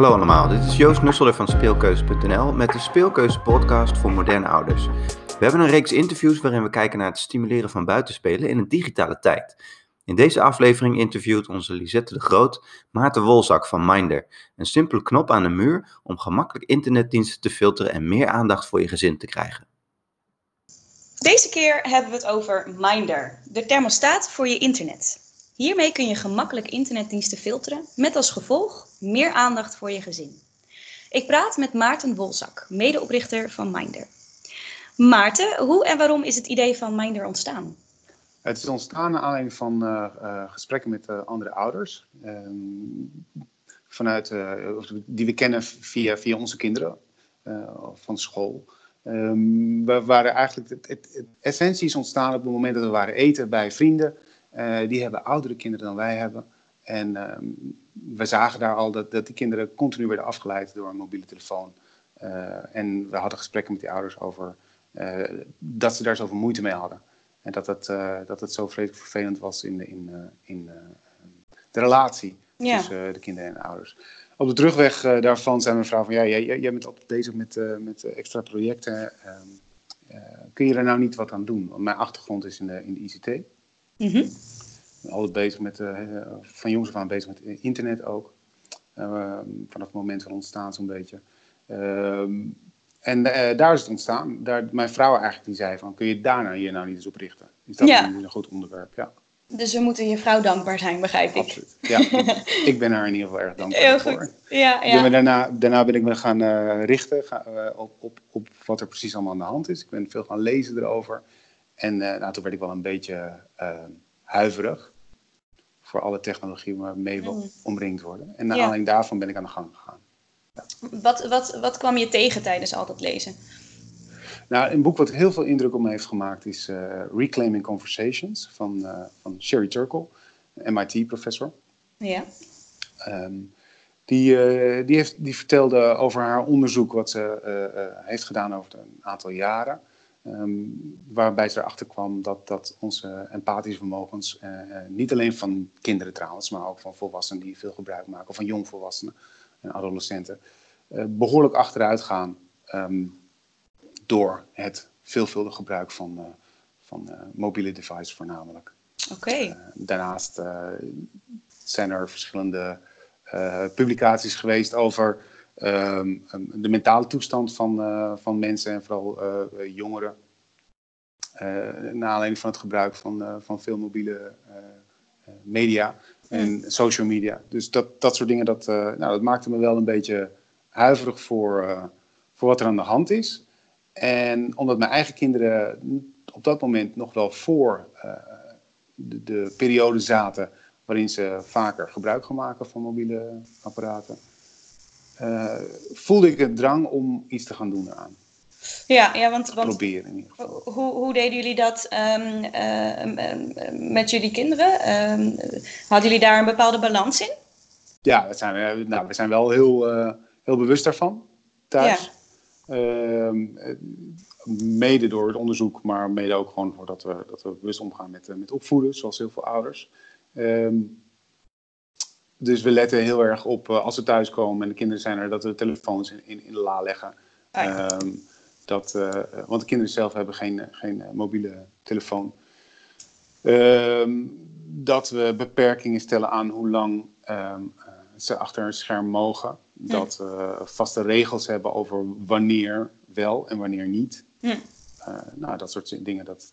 Hallo allemaal, dit is Joost Nusselder van Speelkeuze.nl met de Speelkeuze podcast voor moderne ouders. We hebben een reeks interviews waarin we kijken naar het stimuleren van buitenspelen in een digitale tijd. In deze aflevering interviewt onze Lisette de Groot Maarten Wolzak van Minder. Een simpele knop aan de muur om gemakkelijk internetdiensten te filteren en meer aandacht voor je gezin te krijgen. Deze keer hebben we het over Minder, de thermostaat voor je internet. Hiermee kun je gemakkelijk internetdiensten filteren, met als gevolg meer aandacht voor je gezin. Ik praat met Maarten Wolzak, medeoprichter van Minder. Maarten, hoe en waarom is het idee van Minder ontstaan? Het is ontstaan naar aanleiding van uh, uh, gesprekken met uh, andere ouders. Um, vanuit, die we kennen via, via onze kinderen van school. Um, we waren eigenlijk, het, het, essentie is ontstaan op het moment dat we waren eten bij vrienden. Die hebben oudere kinderen dan wij hebben. En um, we zagen daar al dat, dat die kinderen continu werden afgeleid door een mobiele telefoon. en we hadden gesprekken met die ouders over dat ze daar zoveel moeite mee hadden. En dat het, uh, dat het zo vreselijk vervelend was in, de, in, uh, in uh, de relatie ja. tussen de kinderen en de ouders. Op de terugweg daarvan zei mijn vrouw van ja, jij, jij bent altijd bezig met, met extra projecten. kun je er nou niet wat aan doen? Want mijn achtergrond is in de, in de ICT. Mm -hmm. Altijd bezig met, van jongs af aan bezig met internet ook. vanaf het moment van ontstaan zo'n beetje. En uh, daar is het ontstaan. Daar, mijn vrouw eigenlijk die zei van, kun je daar nou hier nou niet eens op richten? Is dat ja. een goed onderwerp? Ja. Dus we moeten je vrouw dankbaar zijn, begrijp ik. Absoluut. Ja, ik ben haar in ieder geval erg dankbaar Heel voor. Goed. Ja, ja. Ben daarna, daarna ben ik me gaan uh, richten ga, uh, op, op, op wat er precies allemaal aan de hand is. Ik ben veel gaan lezen erover. En nou, toen werd ik wel een beetje huiverig voor alle technologie waarmee we mm. omringd worden. En naar ja. aanleiding daarvan ben ik aan de gang gegaan. Wat, wat, wat kwam je tegen tijdens al dat lezen? Nou, een boek wat heel veel indruk op me heeft gemaakt is uh, Reclaiming Conversations van, uh, van Sherry Turkle, MIT-professor. Ja. Um, die, uh, die, heeft, die vertelde over haar onderzoek wat ze heeft gedaan over een aantal jaren. Um, waarbij ze erachter kwam dat, dat onze empathische vermogens, niet alleen van kinderen trouwens, maar ook van volwassenen die veel gebruik maken, of van jongvolwassenen, en adolescenten uh, behoorlijk achteruit gaan um, door het veelvuldig gebruik van, van mobiele devices voornamelijk. Oké. Okay. daarnaast zijn er verschillende publicaties geweest over um, de mentale toestand van, van mensen en vooral jongeren. naar aanleiding van het gebruik van, van veel mobiele media en social media. Dus dat, dat soort dingen, dat, nou, dat maakte me wel een beetje huiverig voor, voor wat er aan de hand is. En omdat mijn eigen kinderen op dat moment nog wel voor de, de, periode zaten waarin ze vaker gebruik gaan maken van mobiele apparaten, voelde ik het drang om iets te gaan doen eraan. Ja, ja want, want proberen in ieder geval. Hoe, hoe deden jullie dat um, uh, met jullie kinderen? Hadden jullie daar een bepaalde balans in? Ja, dat zijn we, nou, we zijn wel heel, uh, heel bewust daarvan thuis. Ja. Mede door het onderzoek, maar mede ook gewoon doordat we, dat we bewust omgaan met, met opvoeden, zoals heel veel ouders. Dus we letten heel erg op als we thuiskomen en de kinderen zijn er, dat we de telefoons in, in, in de la leggen. Ah, ja. Dat, uh, want de kinderen zelf hebben geen, geen mobiele telefoon. Uh, dat we beperkingen stellen aan hoe lang um, ze achter een scherm mogen. Hm. Dat we vaste regels hebben over wanneer wel en wanneer niet. Hm. Uh, nou, dat soort dingen, dat,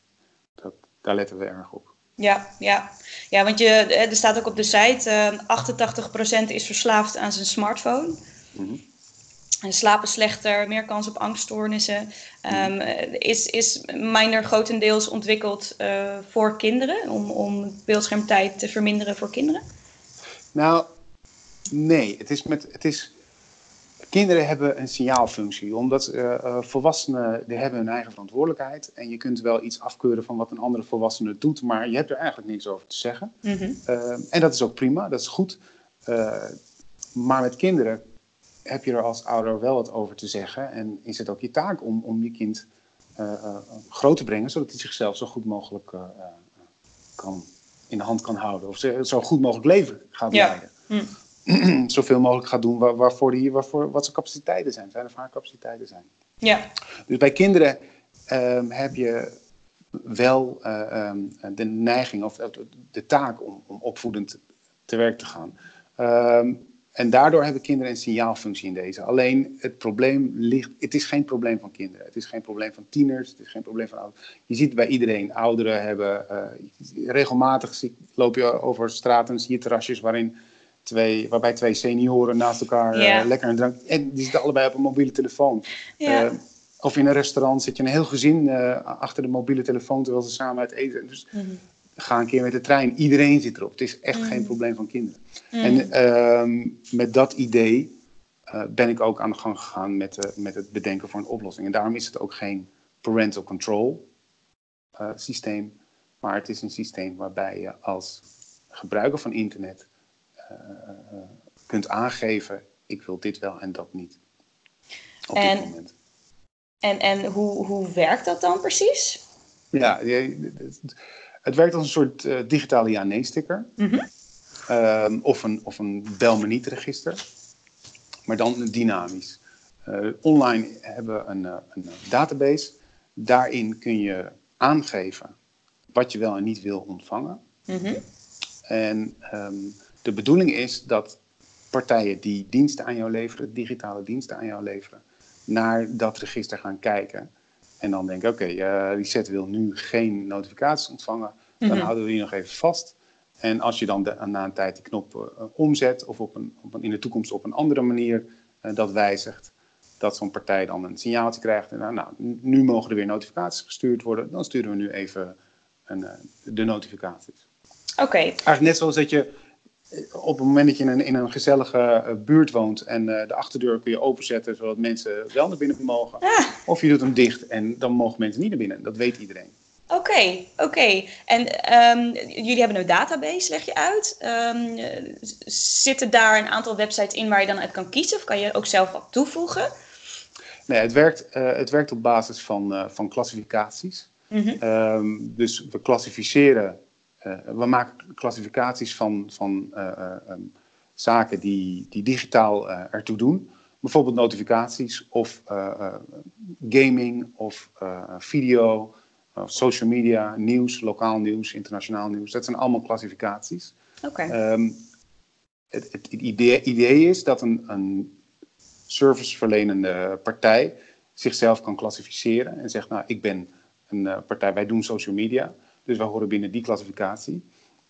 dat, daar letten we erg op. Ja, ja. ja, want je, er staat ook op de site, uh, 88% is verslaafd aan zijn smartphone. Mm -hmm. En slapen slechter, meer kans op angststoornissen. Um, is, is Minder grotendeels ontwikkeld uh, voor kinderen, om, om beeldschermtijd te verminderen voor kinderen? Nou, nee. Het is met, het is, kinderen hebben een signaalfunctie, omdat uh, uh, volwassenen die hebben hun eigen verantwoordelijkheid. En je kunt wel iets afkeuren van wat een andere volwassene doet, maar je hebt er eigenlijk niks over te zeggen. Mm -hmm. en dat is ook prima, dat is goed. maar met kinderen heb je er als ouder wel wat over te zeggen. En is het ook je taak om, om je kind groot te brengen, zodat hij zichzelf zo goed mogelijk kan, in de hand kan houden. Of zo goed mogelijk leven gaat leiden. Ja. Hm. zoveel mogelijk gaat doen waar, waarvoor die, waarvoor, wat zijn capaciteiten zijn, zijn of haar capaciteiten zijn. Ja. Dus bij kinderen ehm, heb je wel eh, ehm, de neiging of de taak om, om opvoedend te werk te gaan. Ehm, en daardoor hebben kinderen een signaalfunctie in deze. Alleen het probleem ligt. Het is geen probleem van kinderen. Het is geen probleem van tieners. Het is geen probleem van ouderen. Je ziet bij iedereen. Ouderen hebben. Uh, regelmatig loop je over straten en zie je terrasjes waarin twee, waarbij twee senioren naast elkaar Ja. eh, lekker een drank. En die zitten allebei op een mobiele telefoon. Ja. Eh, of in een restaurant zit je een heel gezin eh, achter de mobiele telefoon terwijl ze samen uit eten. Dus Mhm. ga een keer met de trein. Iedereen zit erop. Het is echt Mhm. geen probleem van kinderen. Mhm. En ehm, met dat idee ben ik ook aan de gang gegaan met, met het bedenken van een oplossing. En daarom is het ook geen parental control systeem, maar het is een systeem waarbij je als gebruiker van internet kunt aangeven: ik wil dit wel en dat niet. Op En- dit moment. En, en hoe, hoe werkt dat dan precies? Ja, het- werkt als een soort eh, digitale ja-nee-sticker. Mhm. Ehm, of een, of een bel me niet register. Maar dan dynamisch. Eh, online hebben we een, eh, een database. Daarin kun je aangeven wat je wel en niet wil ontvangen. Mhm. En ehm, de bedoeling is dat partijen die diensten aan jou leveren, digitale diensten aan jou leveren, naar dat register gaan kijken. En dan denken, oké, eh die set wil nu geen notificaties ontvangen. Dan Mhm. houden we die nog even vast. En als je dan de- na een tijd die knop eh, omzet of op een, op een, in de toekomst op een andere manier eh, dat wijzigt, dat zo'n partij dan een signaaltje krijgt. En nou, nou, nu mogen er weer notificaties gestuurd worden. Dan sturen we nu even een, eh, de notificaties. Oké, Eigenlijk net zoals dat je eh, op het moment dat je in een, in een gezellige eh, buurt woont en eh, de achterdeur kun je openzetten zodat mensen wel naar binnen mogen. Ah. Of je doet hem dicht en dan mogen mensen niet naar binnen. Dat weet iedereen. oké, oké. En ehm, jullie hebben een database, leg je uit. Ehm, eh, zitten daar een aantal websites in waar je dan uit kan kiezen? Of kan je ook zelf wat toevoegen? Nee, het werkt, eh, het werkt op basis van, van klassificaties. Mhm. Ehm, dus we klassificeren, we maken klassificaties van, van eh, eh, ehm, zaken die, die digitaal eh, ertoe doen. Bijvoorbeeld notificaties of eh, eh, gaming of eh, video, of social media, nieuws, lokaal nieuws, internationaal nieuws. Dat zijn allemaal klassificaties. Oké. Ehm, het, het idee, idee is dat een, een serviceverlenende partij zichzelf kan klassificeren en zegt, nou, ik ben een eh, partij, wij doen social media, dus wij horen binnen die klassificatie.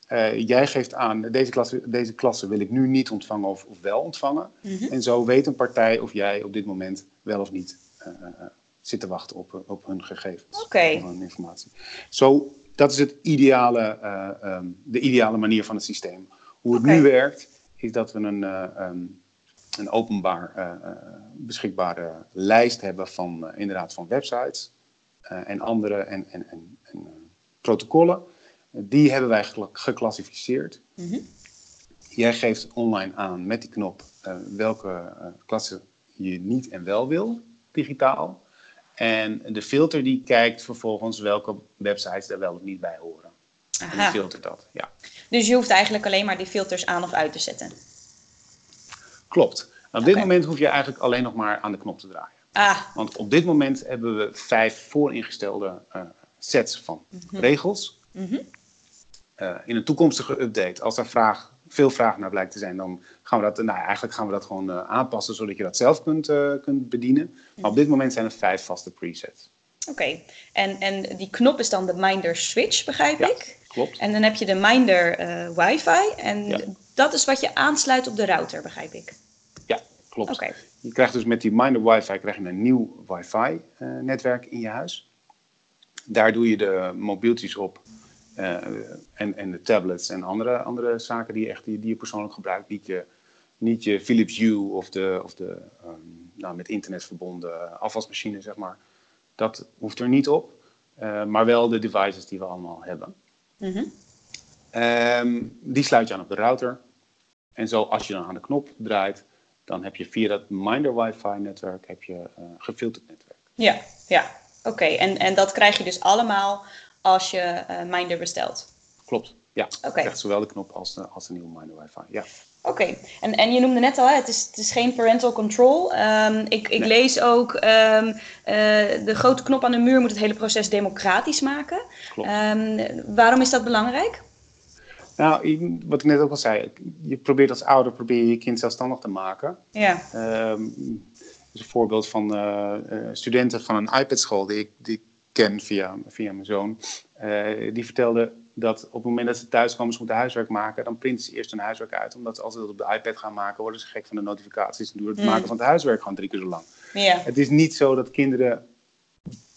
Eh, jij geeft aan, deze klasse, deze klasse wil ik nu niet ontvangen of, of wel ontvangen. Mhm. En zo weet een partij of jij op dit moment wel of niet eh, eh, zit te wachten op, op hun gegevens. Oké. Hun informatie. Zo, dat is het ideale, eh, ehm, de ideale manier van het systeem. Hoe het nu werkt, is dat we een, eh, ehm, een openbaar beschikbare lijst hebben van inderdaad van websites en andere en, en, en, en protocollen. Die hebben wij geclassificeerd. Mhm. Jij geeft online aan met die knop eh, welke eh, klasse je niet en wel wil, digitaal. En de filter die kijkt vervolgens welke websites daar wel of niet bij horen. En die filtert dat, ja. Dus je hoeft eigenlijk alleen maar die filters aan of uit te zetten. Klopt. Op dit moment hoef je eigenlijk alleen nog maar aan de knop te draaien. Ah, Want op dit moment hebben we vijf vooringestelde eh, sets van regels. mhm. Eh, in een toekomstige update, als er vraag, veel vraag naar blijkt te zijn, dan gaan we dat, nou, eigenlijk gaan we dat gewoon eh, aanpassen zodat je dat zelf kunt, eh, kunt bedienen. Maar op dit moment zijn er vijf vaste presets. oké. En, en die knop is dan de Minder Switch, begrijp Ja. ik? Klopt? En dan heb je de Minder wifi. En Ja. dat is wat je aansluit op de router, begrijp ik. Ja, klopt. Oké. Je krijgt dus met die Minder Wi-Fi krijg je een nieuw Wi-Fi-netwerk in je huis. Daar doe je de mobieltjes op eh, en, en de tablets en andere, andere zaken die je, echt, die, die je persoonlijk gebruikt. Niet je, niet je Philips Hue of de, of de ehm, nou, met internet verbonden afwasmachine, zeg maar. Dat hoeft er niet op. Eh, maar wel de devices die we allemaal hebben. Mhm. Ehm, die sluit je aan op de router. En zo als je dan aan de knop draait, dan heb je via dat Minder Wi-Fi netwerk heb je eh gefilterd netwerk. Ja, ja. Oké. En, en dat krijg je dus allemaal als je eh, Minder bestelt. Klopt, Ja, Oké. echt zowel de knop als de, als de nieuwe Minder Wi-Fi. Ja. Oké, en, en je noemde net al, hè, het, is, het is geen parental control. Ehm, ik ik Nee. lees ook, eh, de grote knop aan de muur moet het hele proces democratisch maken. Klopt. Ehm, waarom is dat belangrijk? Nou, wat ik net ook al zei, je probeert als ouder probeer je, je kind zelfstandig te maken. Ja, is een voorbeeld van eh, eh, studenten van een iPad-school die ik, die ik ken via, via mijn zoon. Eh, die vertelde dat op het moment dat ze thuis komen, ze moeten huiswerk maken, dan printen ze eerst hun huiswerk uit. Omdat als ze dat op de iPad gaan maken, worden ze gek van de notificaties en duurt het Mm. maken van het huiswerk gewoon drie keer zo lang. Het is niet zo dat kinderen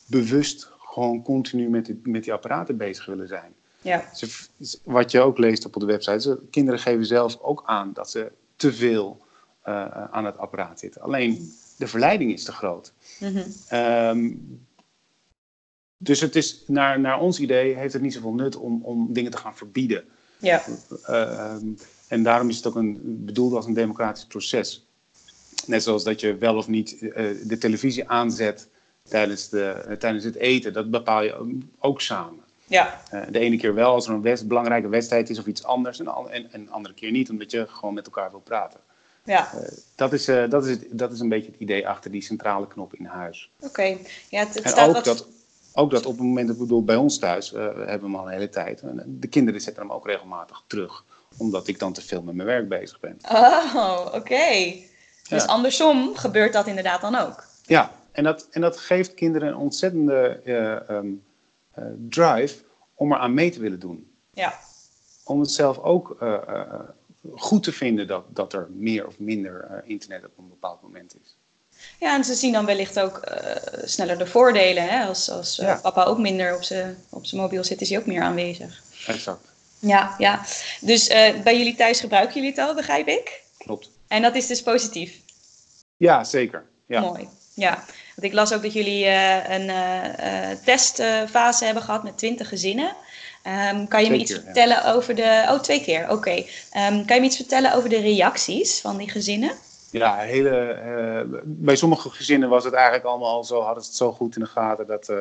bewust gewoon continu met die, met die apparaten bezig willen zijn. ja, Ze, wat je ook leest op de website, ze, kinderen geven zelf ook aan dat ze te veel aan het apparaat zitten. Alleen de verleiding is te groot. mhm, Ehm, dus het is, naar, naar ons idee heeft het niet zoveel nut om, om dingen te gaan verbieden. ja, Ehm, en daarom is het ook een, bedoeld als een democratisch proces. Net zoals dat je wel of niet eh, de televisie aanzet tijdens, de, eh, tijdens het eten. Dat bepaal je ook, samen. ja, Eh, de ene keer wel als er een belangrijke wedstrijd is of iets anders. En en, en de andere keer niet, omdat je gewoon met elkaar wil praten. Ja. Dat is, eh, dat, is het, dat is een beetje het idee achter die centrale knop in huis. Oké, ja, het, het En staat ook wat... dat, ook dat op het moment, ik bedoel, bij ons thuis, eh, we hebben we hem al een hele tijd. De kinderen zetten hem ook regelmatig terug. Omdat ik dan te veel met mijn werk bezig ben. Oh, oké. Dus Ja. andersom gebeurt dat inderdaad dan ook. Ja, en dat, en dat geeft kinderen een ontzettende eh, ehm, eh, drive om eraan mee te willen doen. Ja, Om het zelf ook eh, eh, goed te vinden dat, dat er meer of minder eh, internet op een bepaald moment is. ja en ze zien dan wellicht ook eh, sneller de voordelen. Hè? Als, als eh, Ja. papa ook minder op zijn op zijn mobiel zit, is hij ook meer aanwezig. Exact, Ja, ja. Dus bij jullie thuis gebruiken jullie het al, begrijp ik? klopt. En dat is dus positief. Ja, zeker. Ja. Mooi. Ja, want ik las ook dat jullie een testfase hebben gehad met 20 gezinnen. Ehm, kan je me iets keer, ja. vertellen over de. Oh, twee keer, oké. Ehm, kan je me iets vertellen over de reacties van die gezinnen? Ja, hele, eh, bij sommige gezinnen was het eigenlijk allemaal al zo, hadden ze het zo goed in de gaten dat, eh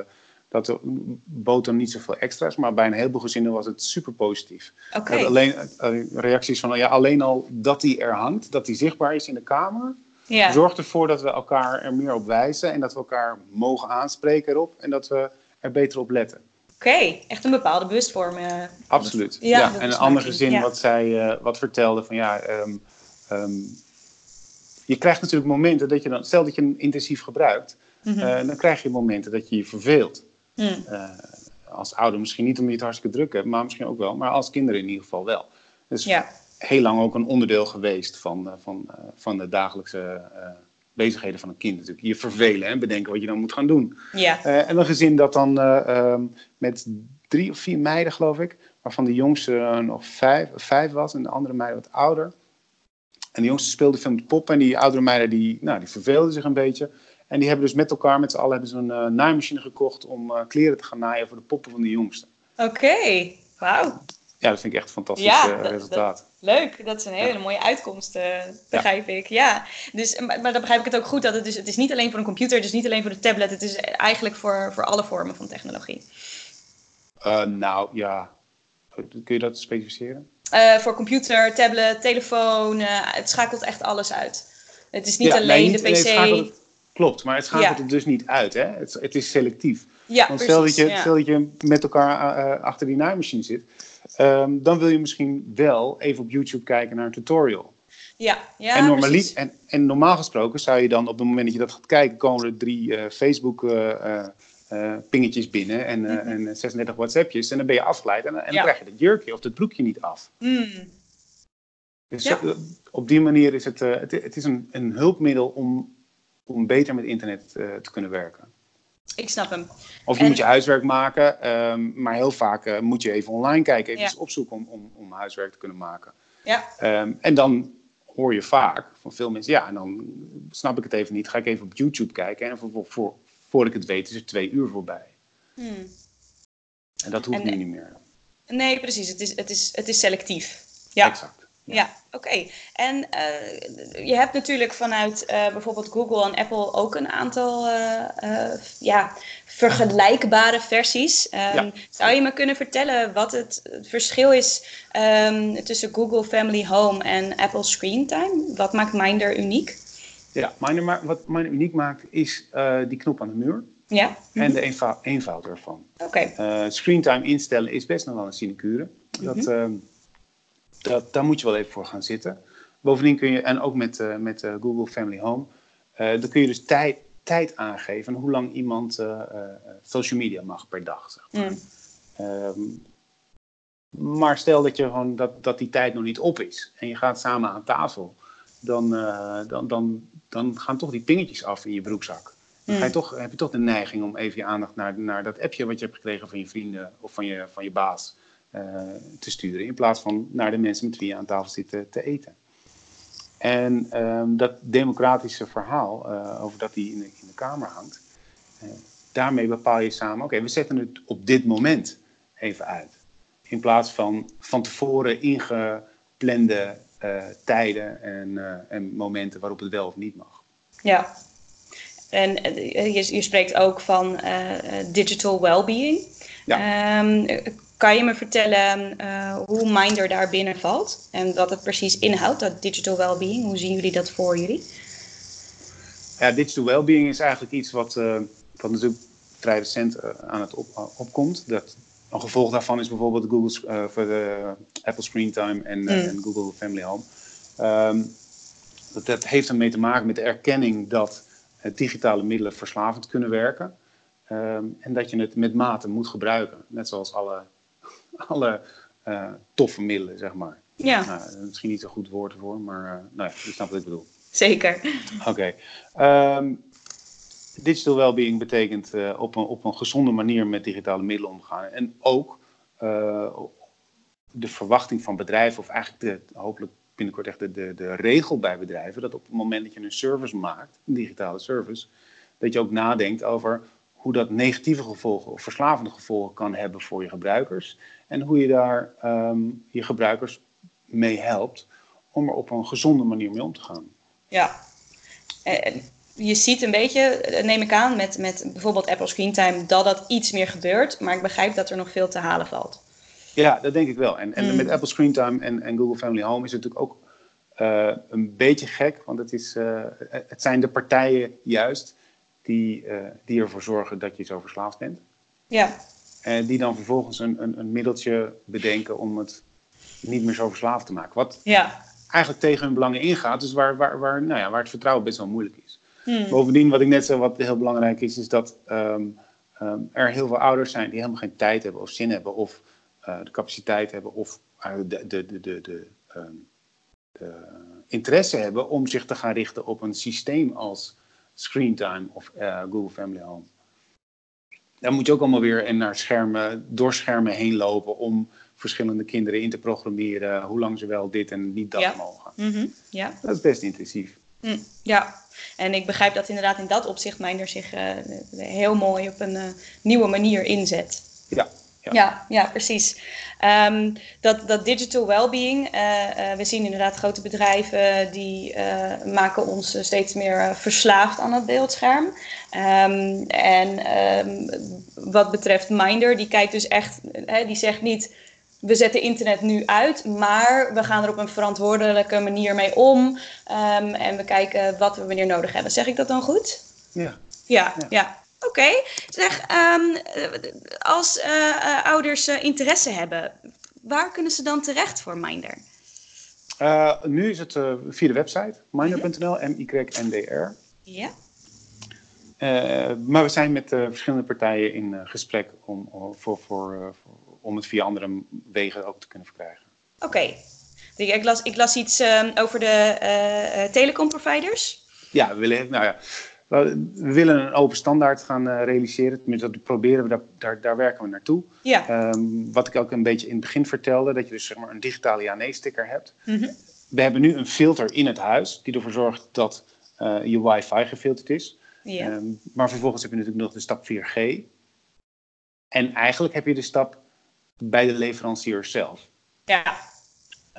dat er bood er niet zoveel extra's. Maar bij een heleboel gezinnen was het super positief. Oké. Dat Alleen eh, reacties van, ja, alleen al dat die er hangt, dat die zichtbaar is in de kamer, Ja. zorgt ervoor dat we elkaar er meer op wijzen en dat we elkaar mogen aanspreken erop en dat we er beter op letten. Oké, echt een bepaalde bewustvorming. eh, Absoluut. Ja, en een ander makkelijk, gezin ja. wat zij eh, wat vertelde van ja, ehm, ehm, je krijgt natuurlijk momenten dat je dan, stel dat je hem intensief gebruikt, mhm. eh, dan krijg je momenten dat je je verveelt. Eh, als ouder misschien niet omdat je het hartstikke druk hebt, maar misschien ook wel, maar als kinderen in ieder geval wel. Dus Ja, heel lang ook een onderdeel geweest van, van, van de dagelijkse bezigheden van een kind natuurlijk. Je vervelen en bedenken wat je dan moet gaan doen. ja, Eh, en een gezin dat dan eh, ehm, met drie of vier meiden, geloof ik, waarvan de jongste nog vijf, vijf was en de andere meiden wat ouder. En de jongste speelde veel met poppen en die oudere meiden die, nou, die verveelden zich een beetje. En die hebben dus met elkaar, met z'n allen, hebben ze een eh, naaimachine gekocht om kleren te gaan naaien voor de poppen van de jongste. oké. Wauw, Ja, dat vind ik echt een fantastisch Ja, eh, dat- resultaat. leuk. Dat is een hele mooie uitkomst, eh, begrijp ik. Ja, dus, maar, maar dan begrijp ik het ook goed dat het dus, het is niet alleen voor een computer, het is niet alleen voor de tablet, het is eigenlijk voor, voor alle vormen van technologie. Eh, nou ja, kun je dat specificeren? Voor computer, tablet, telefoon, het schakelt echt alles uit. Het is niet alleen nee, de niet- nee, PC. het- klopt, maar het schakelt het dus niet uit. Hè? Het, het is selectief. ja, Want precies. stel dat, je, stel dat je met elkaar achter die naaimachine zit, ehm, dan wil je misschien wel even op YouTube kijken naar een tutorial. ja, ja, en, precies. en, en normaal gesproken zou je dan op het moment dat je dat gaat kijken, komen er drie eh, Facebook eh, eh, pingetjes binnen en, eh, en 36 WhatsAppjes. En dan ben je afgeleid en, en dan krijg je het jurkje of het broekje niet af. Hmm, Dus Ja. zo- op die manier is het, het, het is een, een hulpmiddel om, om beter met internet te kunnen werken. Ik snap hem. Of je En- moet je huiswerk maken, ehm, maar heel vaak eh, moet je even online kijken, even Ja. opzoeken om, om, om huiswerk te kunnen maken. Ja, Ehm, en dan hoor je vaak van veel mensen, ja, en dan snap ik het even niet, ga ik even op YouTube kijken en voor, voor, voor, voor ik het weet is er twee uur voorbij. Hmm. En dat hoeft En- nu niet meer. Nee, precies. Het is, het is, het is selectief. Ja, Exact. Ja. oké. En eh, je hebt natuurlijk vanuit eh, bijvoorbeeld Google en Apple ook een aantal eh, ja, vergelijkbare versies. Ehm, zou je me kunnen vertellen wat het, verschil is ehm, tussen Google Family Home en Apple Screen Time? Wat maakt Minder uniek? Ja, Minder, wat Minder uniek maakt is die knop aan de muur. Ja. En de eenvoud, eenvoud ervan. Oké. Okay. screentime instellen is best nog wel een sinecure. Dat, mhm. ehm, dat, daar moet je wel even voor gaan zitten. Bovendien kun je, en ook met, uh, met uh, Google Family Home, uh, dan kun je dus tijd, tijd aangeven hoe lang iemand social media mag per dag. Zeg maar. Mm. Um, maar stel dat, je gewoon, dat, dat die tijd nog niet op is en je gaat samen aan tafel, dan, dan, dan, dan gaan toch die pingetjes af in je broekzak. Dan ga je mm. toch, heb je toch de neiging om even je aandacht naar, naar dat appje wat je hebt gekregen van je vrienden of van je, van je baas. Eh, te sturen. In plaats van naar de mensen met wie je aan tafel zit te, eten. En ehm, dat democratische verhaal uh, over dat die in de, in de Kamer hangt, uh, daarmee bepaal je samen, oké, we zetten het op dit moment even uit. In plaats van van tevoren ingeplande tijden en, en momenten waarop het wel of niet mag. Ja, en je, je spreekt ook van digital well-being. Ja. Um, kan je me vertellen uh, hoe Minder daar binnen valt en wat het precies inhoudt, dat digital well-being? Hoe zien jullie dat voor jullie? Ja, digital well-being is eigenlijk iets wat, uh, wat natuurlijk vrij recent uh, aan het op, opkomt. Dat, een gevolg daarvan is bijvoorbeeld Google, voor de Apple Screen Time en, mm. en Google Family Home. Um, dat, dat heeft ermee te maken met de erkenning dat digitale middelen verslavend kunnen werken. Um, en dat je het met mate moet gebruiken. Net zoals alle alle uh, toffe middelen, zeg maar. Ja. Nou, misschien niet een goed woord ervoor, maar uh, nou ja, je snapt wat ik bedoel. Zeker. Oké. Okay. Um, ehm, digital well-being betekent uh, op, een, op een gezonde manier met digitale middelen omgaan. En ook de verwachting van bedrijven, of eigenlijk de, hopelijk binnenkort echt de, de, de regel bij bedrijven, dat op het moment dat je een service maakt, een digitale service, dat je ook nadenkt over hoe dat negatieve gevolgen of verslavende gevolgen kan hebben voor je gebruikers. En hoe je daar ehm, je gebruikers mee helpt om er op een gezonde manier mee om te gaan. Ja, en je ziet een beetje, neem ik aan, met, met bijvoorbeeld Apple Screen Time, dat dat iets meer gebeurt. Maar ik begrijp dat er nog veel te halen valt. Ja, dat denk ik wel. En, en mm. met Apple Screen Time en, en Google Family Home is het natuurlijk ook uh, een beetje gek. Want het, is, uh, het zijn de partijen juist die, uh, die ervoor zorgen dat je zo verslaafd bent. Ja. En die dan vervolgens een, een, een, middeltje bedenken om het niet meer zo verslaafd te maken. Wat ja. eigenlijk tegen hun belangen ingaat, dus waar, waar, waar, nou ja, waar het vertrouwen best wel moeilijk is. Hmm. Bovendien, wat ik net zei, wat heel belangrijk is, is dat um, um, er heel veel ouders zijn die helemaal geen tijd hebben of zin hebben of uh, de capaciteit hebben of uh, de, de, de, de, de, um, de interesse hebben om zich te gaan richten op een systeem als Screentime of uh, Google Family Home. Dan moet je ook allemaal weer naar schermen, door schermen heen lopen om verschillende kinderen in te programmeren hoe lang ze wel dit en niet dat mogen. Mm ja. Dat is best intensief. Mm, ja, en ik begrijp dat inderdaad in dat opzicht Minder zich uh, heel mooi op een uh, nieuwe manier inzet. Ja, ja. ja, precies. Um, dat, dat digital well-being, uh, uh, we zien inderdaad grote bedrijven die uh, maken ons steeds meer verslaafd aan het beeldscherm. Um, en um, wat betreft Minder, die kijkt dus echt, die zegt niet we zetten internet nu uit, maar we gaan er op een verantwoordelijke manier mee om. en we kijken wat we wanneer nodig hebben. Zeg ik dat dan goed? Ja. Ja, ja. Oké, zeg, um, als uh, uh, ouders uh, interesse hebben, waar kunnen ze dan terecht voor Minder? nu is het via de website minder.nl, M-Y-N-D-R. Ja. maar we zijn met verschillende partijen in gesprek om, voor, voor, om het via andere wegen ook te kunnen verkrijgen. Oké. Okay. Ik, las, ik las iets ehm, over de telecomproviders. Ja, we willen, nou ja, we willen een open standaard gaan uh, realiseren. Tenminste, dat proberen we, daar, daar, daar werken we naartoe. Ja. Um, wat ik ook een beetje in het begin vertelde, dat je dus zeg maar een digitale ja-nee-sticker hebt. Mm -hmm. We hebben nu een filter in het huis die ervoor zorgt dat uh, je wifi gefilterd is. Ja. Um, maar vervolgens heb je natuurlijk nog de stap 4G. En eigenlijk heb je de stap bij de leverancier zelf. Ja.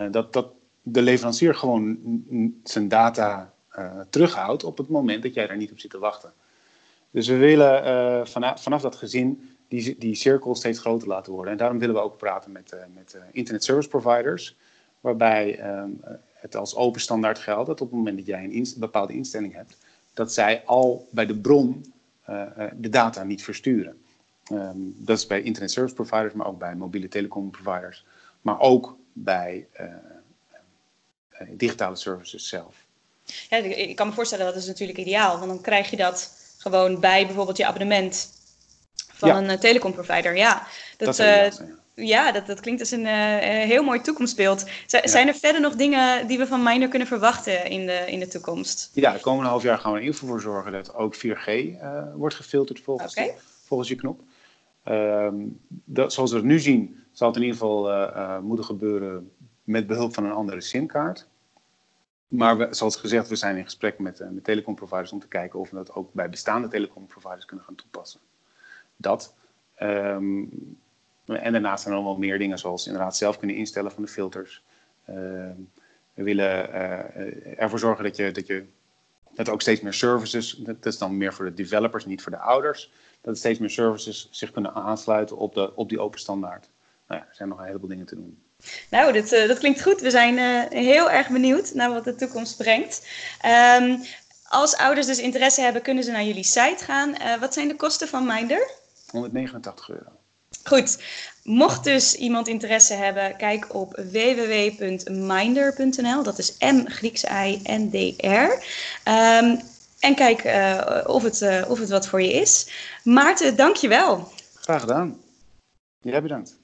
Uh, dat, dat, de leverancier gewoon zijn data terughoudt op het moment dat jij daar niet op zit te wachten. Dus we willen uh, vanaf, vanaf, dat gezin die, die cirkel steeds groter laten worden. En daarom willen we ook praten met, uh, met internet service providers, waarbij um, het als open standaard geldt dat op het moment dat jij een bepaalde instelling hebt, dat zij al bij de bron de data niet versturen. Um, dat is bij internet service providers, maar ook bij mobiele telecom providers, maar ook bij digitale services zelf. Ja, ik kan me voorstellen dat is natuurlijk ideaal, want dan krijg je dat gewoon bij bijvoorbeeld je abonnement van een uh, telecomprovider. Ja, dat, dat uh, ja. dat, dat klinkt als een uh, heel mooi toekomstbeeld. Z ja. Zijn er verder nog dingen die we van Minder kunnen verwachten in de, in de toekomst? Ja, de komende half jaar gaan we er in ieder geval voor zorgen dat ook 4G wordt gefilterd volgens, okay. volgens je knop. Um, dat, zoals we het nu zien, zal het in ieder geval moeten gebeuren met behulp van een andere simkaart. Maar we, zoals gezegd, we zijn in gesprek met, uh, met telecomproviders om te kijken of we dat ook bij bestaande telecomproviders kunnen gaan toepassen. Dat. Um, en daarnaast zijn er wel meer dingen, zoals inderdaad zelf kunnen instellen van de filters. Uh, we willen uh, ervoor zorgen dat je, dat je dat ook steeds meer services, dat is dan meer voor de developers, niet voor de ouders, dat steeds meer services zich kunnen aansluiten op, de, op die open standaard. Nou ja, er zijn nog een heleboel dingen te doen. Nou, dat, uh, dat klinkt goed. We zijn uh, heel erg benieuwd naar wat de toekomst brengt. Um, als ouders dus interesse hebben, kunnen ze naar jullie site gaan. Uh, wat zijn de kosten van Minder? 189 euro. Goed. Mocht dus iemand interesse hebben, kijk op www.minder.nl. Dat is M Griekse I N D R. Um, en kijk of, het, of het wat voor je is. Maarten, dank je wel. Graag gedaan. Jij bedankt.